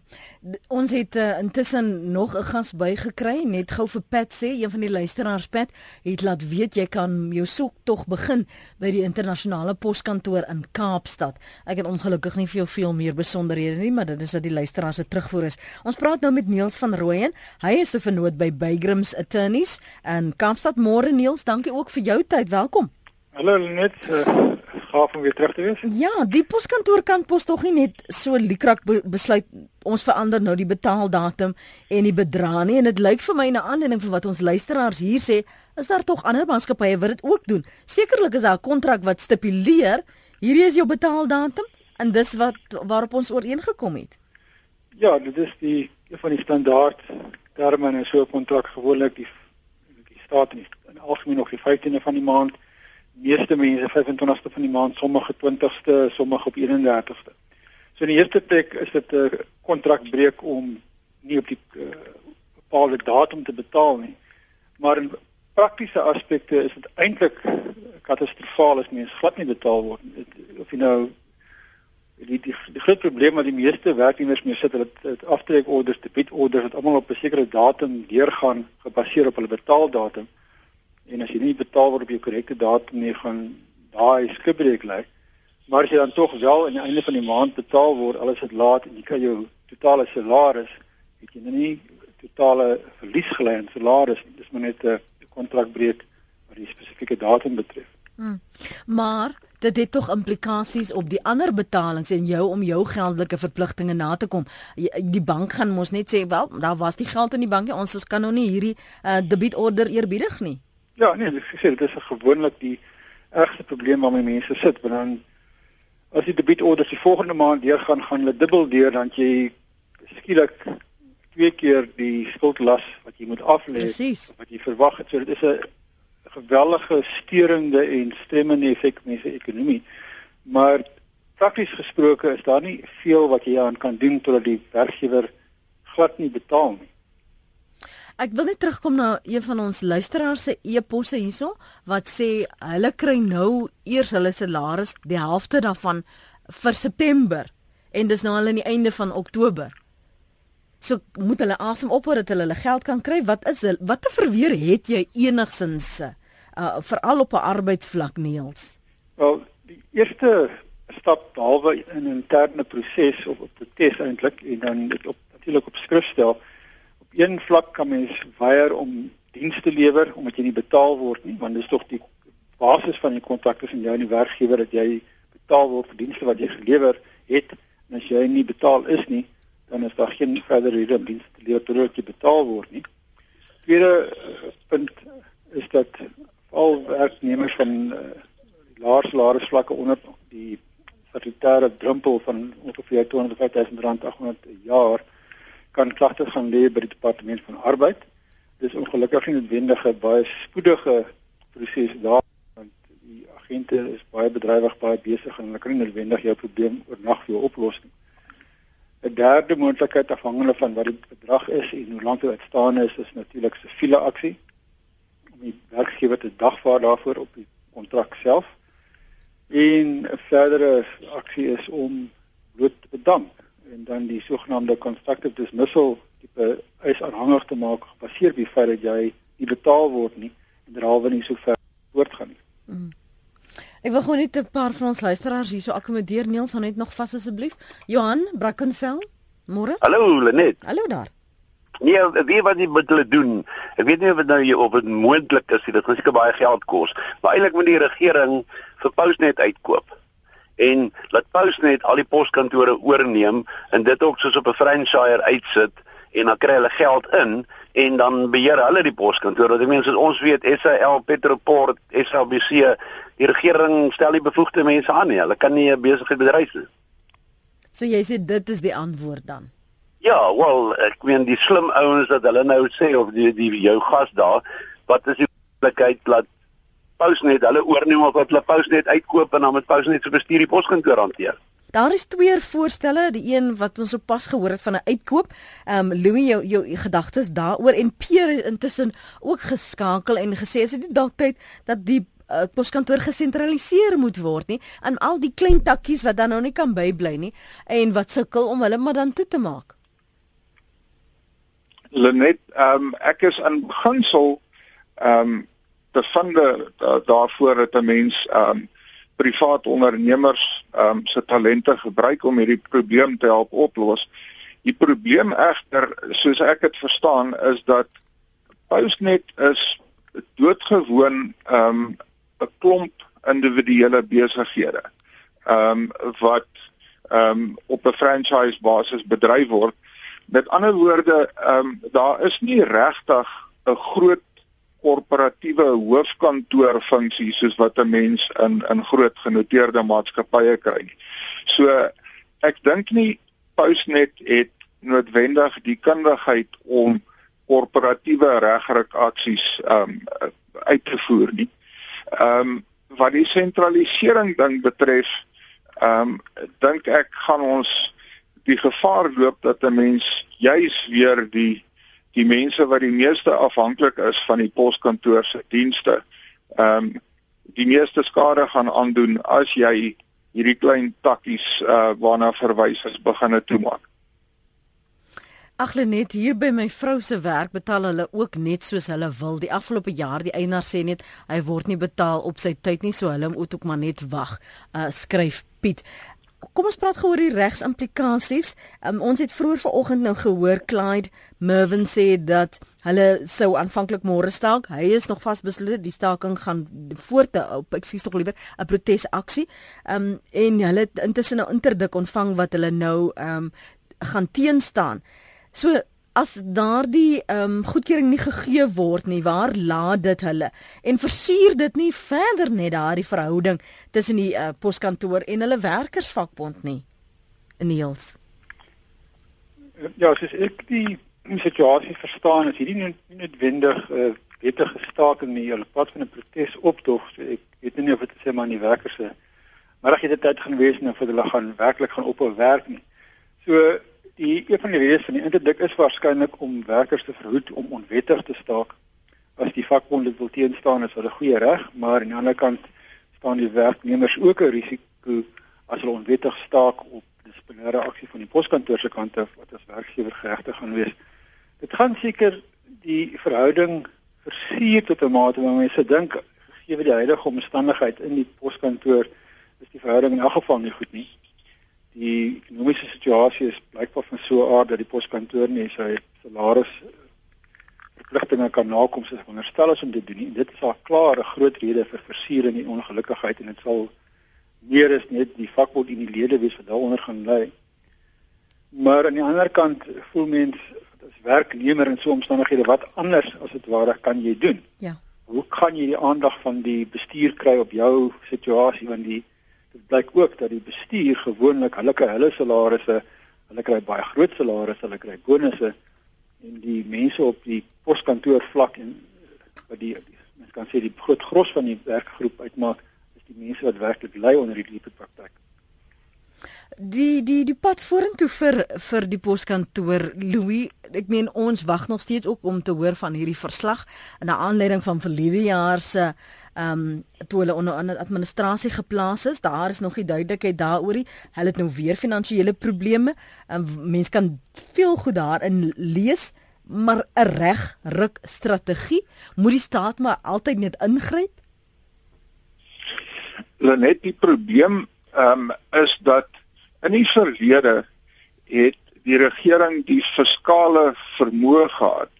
Ons het uh, intussen nog 'n gas bygekry, net gou vir Pat sê, een van die luisteraars Pat het laat weet jy kan jou soek tog begin by die internasionale poskantoor in Kaapstad. Ek het ongelukkig nie veel veel meer besonderhede nie, maar dit is wat die luisteraars se terugvoer is. Ons praat nou met Niels van Rooyen. Hy is 'n vernoot by Bygrams Attorneys in Kaapstad. Môre Niels, dankie ook vir jou tyd. Welkom. Hallo uh, gaaf om weer terug te wees. Ja, die poskantoor kan pos tog nie net so likrak be besluit ons verander nou die betaaldatum en die bedrag nie en dit lyk vir my na aanleiding van wat ons luisteraars hier sê, is daar tog ander maatskappye wat dit ook doen. Sekerlik is daar 'n kontrak wat stipuleer hierdie is jou betaaldatum en dis wat waarop ons ooreengekom het. Ja, dit is die van die standaard terme in so 'n kontrak gewoonlik die die staat in, in algemeen nog die 15de van die maand meeste mense 25ste van die maand, sommige 20ste, sommige op 31ste. So in die eerste plek is dit 'n kontrakbreek om nie op die uh, bepaalde datum te betaal nie. Maar in praktiese aspekte is dit eintlik katastrofaal as mense glad nie betaal word. Of jy nou die die, die groot probleem wat die meeste werknemers mee sit, hulle het aftrekorders, debietorders wat almal op 'n sekere datum deurgaan gebaseer op hulle betaaldatum en as jy nie betaal word op jou korrekte datum nie gaan daai skibreek lê. Maar as jy dan tog wel aan die einde van die maand betaal word, al is dit laat en jy kan jou totale salaris, het jy nou nie totale verlies gelei in salaris. Dis maar net 'n kontrak breek wat die spesifieke datum betref. Hmm. Maar dit het tog implikasies op die ander betalings en jou om jou geldelike verpligtinge na te kom. Die bank gaan mos net sê, "Wel, daar was die geld in die bank, ons ons kan nou nie hierdie uh, debietorder eerbiedig nie." Ja, nee, ek sê dit is gewoonlik die ergste probleem waarmee mense sit, want dan as die debietorder die volgende maand deur gaan gaan hulle dubbel deur dan jy skielik twee keer die skuldlas wat jy moet aflê wat jy verwag het. So dit is 'n geweldige steurende en stremmende effek op mense ekonomie. Maar prakties gesproke is daar nie veel wat jy aan kan doen totdat die werkgewer glad nie betaal nie. Ek wil net terugkom na een van ons luisteraars se e-posse hierso wat sê hulle kry nou eers hulle salaris die helfte daarvan vir September en dis nou al aan die einde van Oktober. So moet hulle asem ophou dat hulle hulle geld kan kry. Wat is wat te verweer het jy enigsins uh, veral op 'n arbeidsvlak Niels? Wel, die eerste stap behalwe in 'n interne proses of 'n protes eintlik en dan dit op natuurlik op skrif stel. Op een vlak kan mens weier om dienste lewer omdat jy nie betaal word nie, want dis tog die basis van die kontrak tussen jou en die werkgewer dat jy betaal word vir dienste wat jy gelewer het. En as jy nie betaal is nie, dan is daar geen verdere rede om dienste te lewer totdat jy betaal word nie. Tweede uh, punt is dat al werknemers van uh, laer salarisvlakke onder die statutêre drempel van ongeveer 250 000 rand 800 per jaar kan klagte gaan lê by die departement van arbeid. Dis ongelukkig nie noodwendig 'n baie spoedige proses daar want die agente is baie bedrywig, baie besig en hulle kan nie noodwendig jou probleem oornag vir jou oplos nie. 'n Derde moontlikheid afhangende van wat die bedrag is en hoe lank dit uitstaan is, is natuurlik siviele aksie die werkgewer te dagvaar daarvoor op die kontrak self. En 'n verdere aksie is om bloot te bedank en dan die sogenaamde constructive dismissal tipe eis aanhangig te maak gebaseer op die feit dat jy nie betaal word nie en derhalwe nie so ver voortgaan nie. Mm. Ek wil gou net 'n paar van ons luisteraars hierso akkommodeer. Niels, hou net nog vas asseblief. Johan Brackenfell, môre? Hallo Lenet. Hallo daar. Nee, weet wat jy moet hulle doen. Ek weet nie of dit nou jy of dit moontlik is, dit gaan seker baie geld kos, maar eintlik moet die regering vir Postnet uitkoop en laat Postnet al die poskantore oorneem en dit ook soos op 'n franchise uitsit en dan kry hulle geld in en dan beheer hulle die poskantore. Dit mens ons weet SAL Petroport, SABC, die regering stel die bevoegde mense aan nie. Hulle kan nie 'n besigheid bedryf nie. So jy sê dit is die antwoord dan. Ja, wel, ek meen die slim ouens dat hulle nou sê of die die jou gas daar, wat is die moontlikheid dat Postnet hulle oorneem of dat hulle Postnet uitkoop en dan met Postnet se bestuur die poskantoor hanteer? Daar is twee voorstelle, die een wat ons op pas gehoor het van 'n uitkoop. Ehm um, Louis jou jou gedagtes daaroor en Pierre intussen ook geskakel en gesê is dit dalk tyd dat die uh, poskantoor gesentraliseer moet word nie aan al die klein takkies wat dan nou nie kan bybly nie en wat sukkel om hulle maar dan toe te maak. Lenet, ehm um, ek is in beginsel ehm um, bevinde uh, daarvoor dat 'n mens um, privaat ondernemers um, se talente gebruik om hierdie probleem te help oplos. Die probleem egter, soos ek dit verstaan, is dat Postnet is doodgewoon um, 'n klomp individuele besighede. Um, wat um, op 'n franchise basis bedryf word Met ander woorde, um, daar is nie regtig 'n groot korporatiewe hoofkantoor funksie soos wat 'n mens in in groot genoteerde maatskappye kry nie. So ek dink nie Postnet het noodwendig die kundigheid om korporatiewe regryk aksies ehm um, uit te voer nie. Ehm um, wat die sentralisering ding betref, ehm um, dink ek gaan ons die gevaar loop dat 'n mens juis weer die die mense wat die meeste afhanklik is van die poskantoor se dienste ehm um, die meeste skade gaan aandoen as jy hierdie klein takkies uh, waarna verwys is begine toemaak. Ag net hier by my vrou se werk betaal hulle ook net soos hulle wil. Die afgelope jaar die eienaar sê net hy word nie betaal op sy tyd nie, so hulle moet ook maar net wag. Uh skryf Piet. Kom ons praat gou oor die regsimplikasies. Um, ons het vroeër vanoggend nou gehoor Clyde Mervin sê dat hulle sou aanvanklik môre staak. Hy is nog vasbeslote die staking gaan voort op ekskuus tog liewer 'n protesaksie. Ehm um, en hulle het intussen 'n nou interdik ontvang wat hulle nou ehm um, gaan teenstaan. So as daardie ehm um, goedkeuring nie gegee word nie, waar laat dit hulle? En versuur dit nie verder net daardie verhouding tussen die uh, poskantoor en hulle werkersvakbond nie? Niels. Ja, soos ek die situasie verstaan, is hierdie nie noodwendig 'n uh, wettige staking nie, hulle pad van 'n protesoptog. So ek weet nie of dit sê maar nie werkers se ek het dit tyd gaan wees en of hulle gaan werklik gaan ophou werk nie. So Die een van die redes van die interdik is waarskynlik om werkers te verhoed om onwettig te staak. As die vakbond dit wil teenstaan, is hulle goeie reg, maar aan die ander kant staan die werknemers ook 'n risiko as hulle onwettig staak op dissiplinêre aksie van die poskantoor se kant af wat as werkgewer geregtig gaan wees. Dit gaan seker die verhouding versier tot 'n mate waar mense dink gegee die huidige omstandigheid in die poskantoor is die verhouding in elk geval nie goed nie die ekonomiese situasie is blykbaar van so 'n aard dat die poskantoor nie sy salaris verpligtinge kan nakom soos veronderstel is om te doen nie. Dit is al klaar 'n groot rede vir versiering en ongelukkigheid en dit sal meer is net die vakbond en die lede wees wat daaronder gaan lê. Maar aan die ander kant voel mens as werknemer in so omstandighede wat anders as dit ware kan jy doen? Ja. Hoe kan jy die aandag van die bestuur kry op jou situasie want die dit blyk ook dat die bestuur gewoonlik hulle kry hulle salarisse, hulle kry baie groot salarisse, hulle kry bonusse en die mense op die poskantoor vlak en wat die mens kan sê die groot gros van die werkgroep uitmaak is die mense wat werklik ly onder die diepe praktyk. Die die die pad vorentoe vir vir die poskantoor Louis, ek meen ons wag nog steeds ook om te hoor van hierdie verslag in 'n aanleiding van verlede jaar se ehm um, toe hulle onder 'n administrasie geplaas is. Daar is nog nie duidelikheid daaroor nie. Hulle het nou weer finansiële probleme. Um, mense kan veel goed daarin lees, maar 'n reg ruk strategie moet die staat maar altyd net ingryp. Net die probleem ehm um, is dat in die verlede het die regering die fiskale vermoë gehad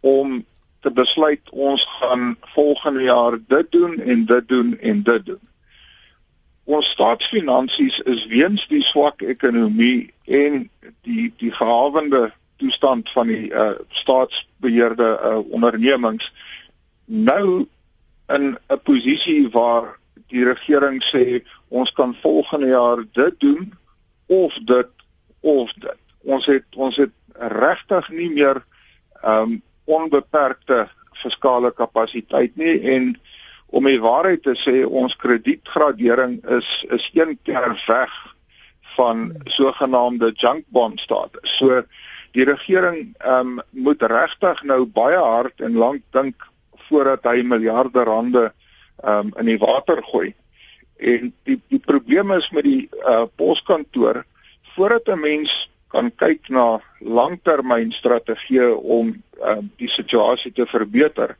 om te besluit ons gaan volgende jaar dit doen en dit doen en dit doen. Ons staatsfinansies is weens die swak ekonomie en die die gehawende toestand van die uh, staatsbeheerde uh, ondernemings nou in 'n posisie waar die regering sê ons kan volgende jaar dit doen of dit of dit. Ons het ons het regtig nie meer ehm um, onbeperkte fiskale kapasiteit nie en om die waarheid te sê ons kredietgradering is is een keer weg van sogenaamde junk bond status. So die regering ehm um, moet regtig nou baie hard en lank dink voordat hy miljarde rande ehm um, in die water gooi. En die die probleem is met die uh, poskantoor voordat 'n mens kan kyk na langtermynstrategieë om uh, die situasie te verbeter,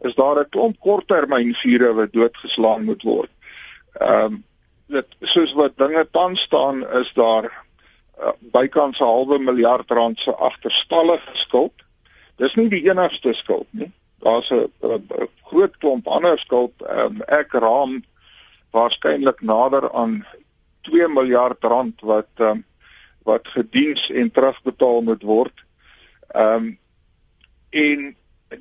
is daar 'n klomp korttermynvure wat doodgeslaan moet word. Ehm um, dit soos wat dinge tans staan is daar uh, bykans 'n halwe miljard rand se agterstallige skuld. Dis nie die enigste skuld nie. Daar's 'n groot klomp ander skuld. Um, ek raam waarskynlik nader aan 2 miljard rand wat um, wat gediens en terugbetaal moet word. Ehm um, en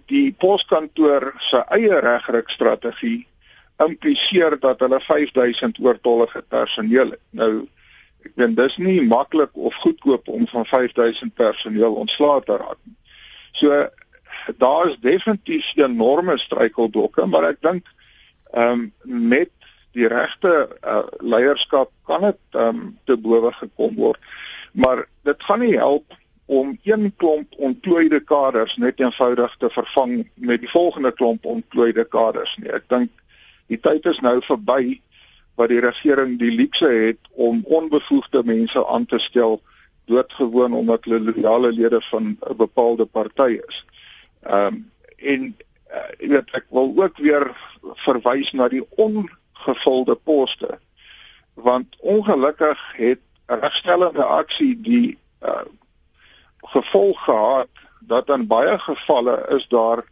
die poskantoor se eie regryk strategie impliseer dat hulle 5000 oortollige personeel het. Nou ek dink dis nie maklik of goedkoop om van 5000 personeel ontslae te raak nie. So daar is definitief 'n enorme struikelblokke, maar ek dink ehm um, met die regte uh, leierskap kan dit um, te bowe gekom word. Maar dit gaan nie help om een klomp ontplooide kaders net eenvoudig te vervang met die volgende klomp ontplooide kaders nie. Ek dink die tyd is nou verby wat die regering die luukse het om onbevoegde mense aan te stel doodgewoon omdat hulle loyale lede van 'n bepaalde party is. Ehm um, en uh, jy weet ek wil ook weer verwys na die on gevulde poste. Want ongelukkig het regstellende aksie die uh, gevolg gehad dat in baie gevalle is daar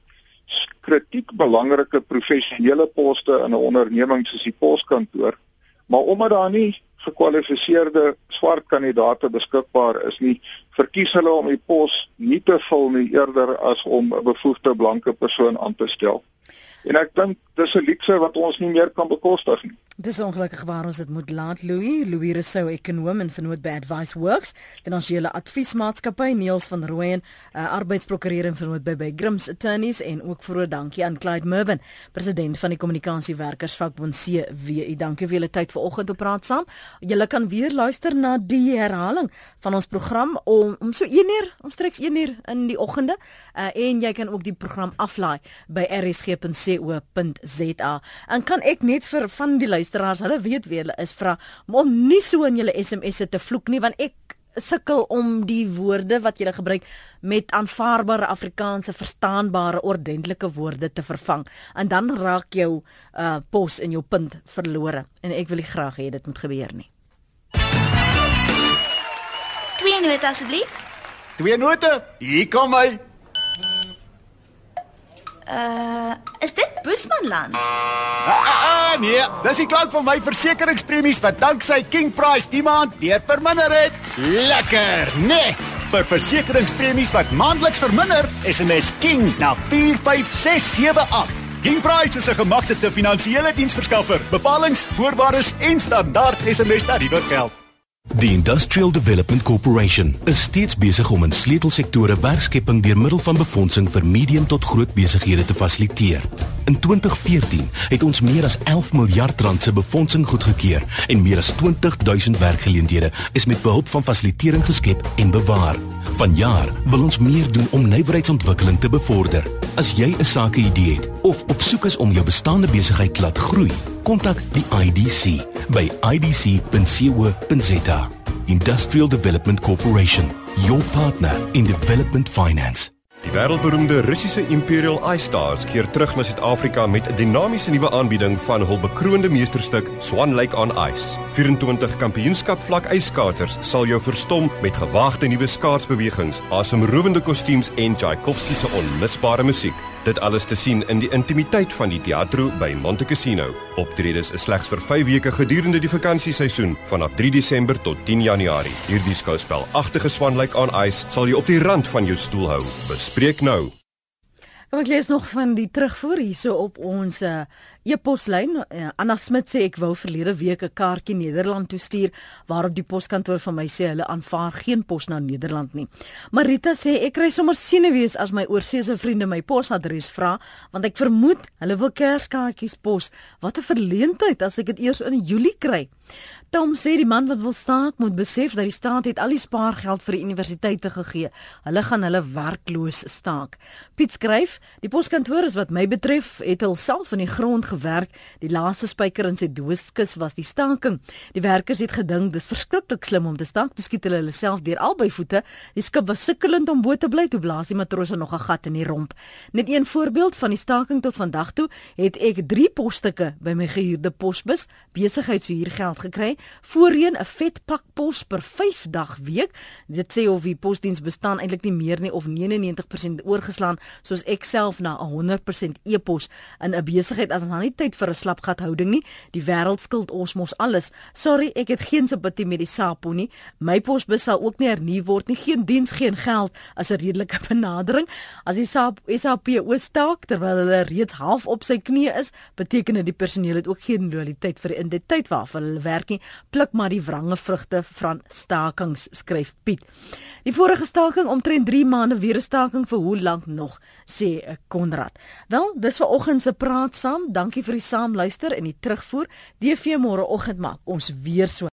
kritiek belangrike professionele poste in 'n onderneming soos die poskantoor maar omdat daar nie gekwalifiseerde swart kandidaate beskikbaar is nie verkies hulle om die pos nie te vul nie eerder as om 'n bevoegde blanke persoon aan te stel en ek dink dis 'n luukse wat ons nie meer kan bekostig nie Dis ongelukkig waar ons dit moet laat Louis, Louis Rousseau ekonom en vernoot by Advice Works, finansiële adviesmaatskappy Niels van Rooyen, uh, arbeidsprokureur en vernoot by by Grims Attorneys en ook 'n dankie aan Clyde Mervin, president van die kommunikasiewerkersvakbond CWU. Dankie vir julle tyd vanoggend op praat saam. Julle kan weer luister na die herhaling van ons program om om so 1 uur, omstreeks 1 uur in die oggende, uh, en jy kan ook die program aflaai by rsg.co.za. En kan ek net vir van die luisteraars, hulle weet wie hulle is, vra om nie so in julle SMS'e te vloek nie want ek sukkel om die woorde wat jy gebruik met aanvaarbare Afrikaanse verstaanbare ordentlike woorde te vervang en dan raak jou uh pos en jou punt verlore en ek wil nie graag hê dit moet gebeur nie. Twee note asseblief. Twee note. Hier kom hy. Uh, is dit Boesmanland? Ah, ah, ah, nee, dis die klank van my versekeringspremies wat danksy King Price die maand weer verminder het. Lekker, nee. Vir versekeringspremies wat maandeliks verminder, SMS King na 45678. King Price is 'n gemagtigde finansiële diensverskaffer. Bepalings, voorwaardes en standaard SMS tariewe geld. Die Industrial Development Corporation is steeds besig om in sleutelsektore werkskepping deur middel van befondsing vir medium tot groot besighede te fasiliteer. In 2014 het ons meer as 11 miljard rand se befondsing goedgekeur en meer as 20000 werkgeleenthede is met behulp van fasilitering geskep en bewaar. Vanjaar wil ons meer doen om nywerheidsontwikkeling te bevorder. As jy 'n sakeidee het of op soek is om jou bestaande besigheid laat groei, kontak die IDC by idc.co.za. Industrial Development Corporation, your partner in development finance. Die wêreldberoemde Russiese Imperial Ice Stars keer terug na Suid-Afrika met 'n dinamiese nuwe aanbieding van hul bekroonde meesterstuk Swan Lake on Ice. 24 kampioenskap vlak ijskaters sal jou verstom met gewaagde nuwe skaatsbewegings, asemrowende kostuums en Tchaikovsky se onmisbare musiek. Dit alles te sien in die intimiteit van die teatro by Monte Cassino. Optredes is slegs vir 5 weke gedurende die vakansieseisoen vanaf 3 Desember tot 10 Januarie. Hierdie skouspel, agtige Swan Lake on Ice, sal jou op die rand van jou stoel hou. Bespreek nou. Kom ek lees nog van die terugvoer hierso op ons uh, e-poslyn. Uh, Anna Smit sê ek wou verlede week 'n kaartjie Nederland toe stuur waarop die poskantoor vir my sê hulle aanvaar geen pos na Nederland nie. Marita sê ek kry sommer senuwees as my oorseese vriende my posadres vra want ek vermoed hulle wil kerskaartjies pos. Wat 'n verleentheid as ek dit eers in Julie kry. Tom sê die man wat wil staak moet besef dat die staat het al die spaargeld vir die universiteite gegee. Hulle gaan hulle werkloos staak. Piet skryf, die poskantoor is wat my betref het hulself in die grond gewerk. Die laaste spyker in sy dooskus was die staking. Die werkers het gedink dis verskriklik slim om te staak. Toe skiet hulle hulle self deur albei voete. Die skip was sukkelend om bo te bly toe blaas die matrose nog 'n gat in die romp. Net een voorbeeld van die staking tot vandag toe het ek 3 posstukke by my gehuurde posbus besigheidshuurgeld gekry voorheen 'n vet pak pos per 5 dag week. Dit sê of die posdiens bestaan eintlik nie meer nie of 99% oorgeslaan soos ek self na 'n 100% e-pos in 'n besigheid as ons nou nie tyd vir 'n slapgat houding nie. Die wêreld skuld ons mos alles. Sorry, ek het geen simpatie met die SAPO nie. My posbus sal ook nie hernu word nie. Geen diens, geen geld as 'n redelike benadering. As die SAPO staak terwyl hulle reeds half op sy knieë is, beteken dit die personeel het ook geen loyaliteit vir die identiteit waarvan hulle werk nie pluk maar die wrange vrugte van stakings skryf Piet. Die vorige staking omtrent 3 maande weer 'n staking vir hoe lank nog sê Konrad. Wel, dis vir oggend se praat saam. Dankie vir die saamluister en die terugvoer. DV môre oggend maak ons weer so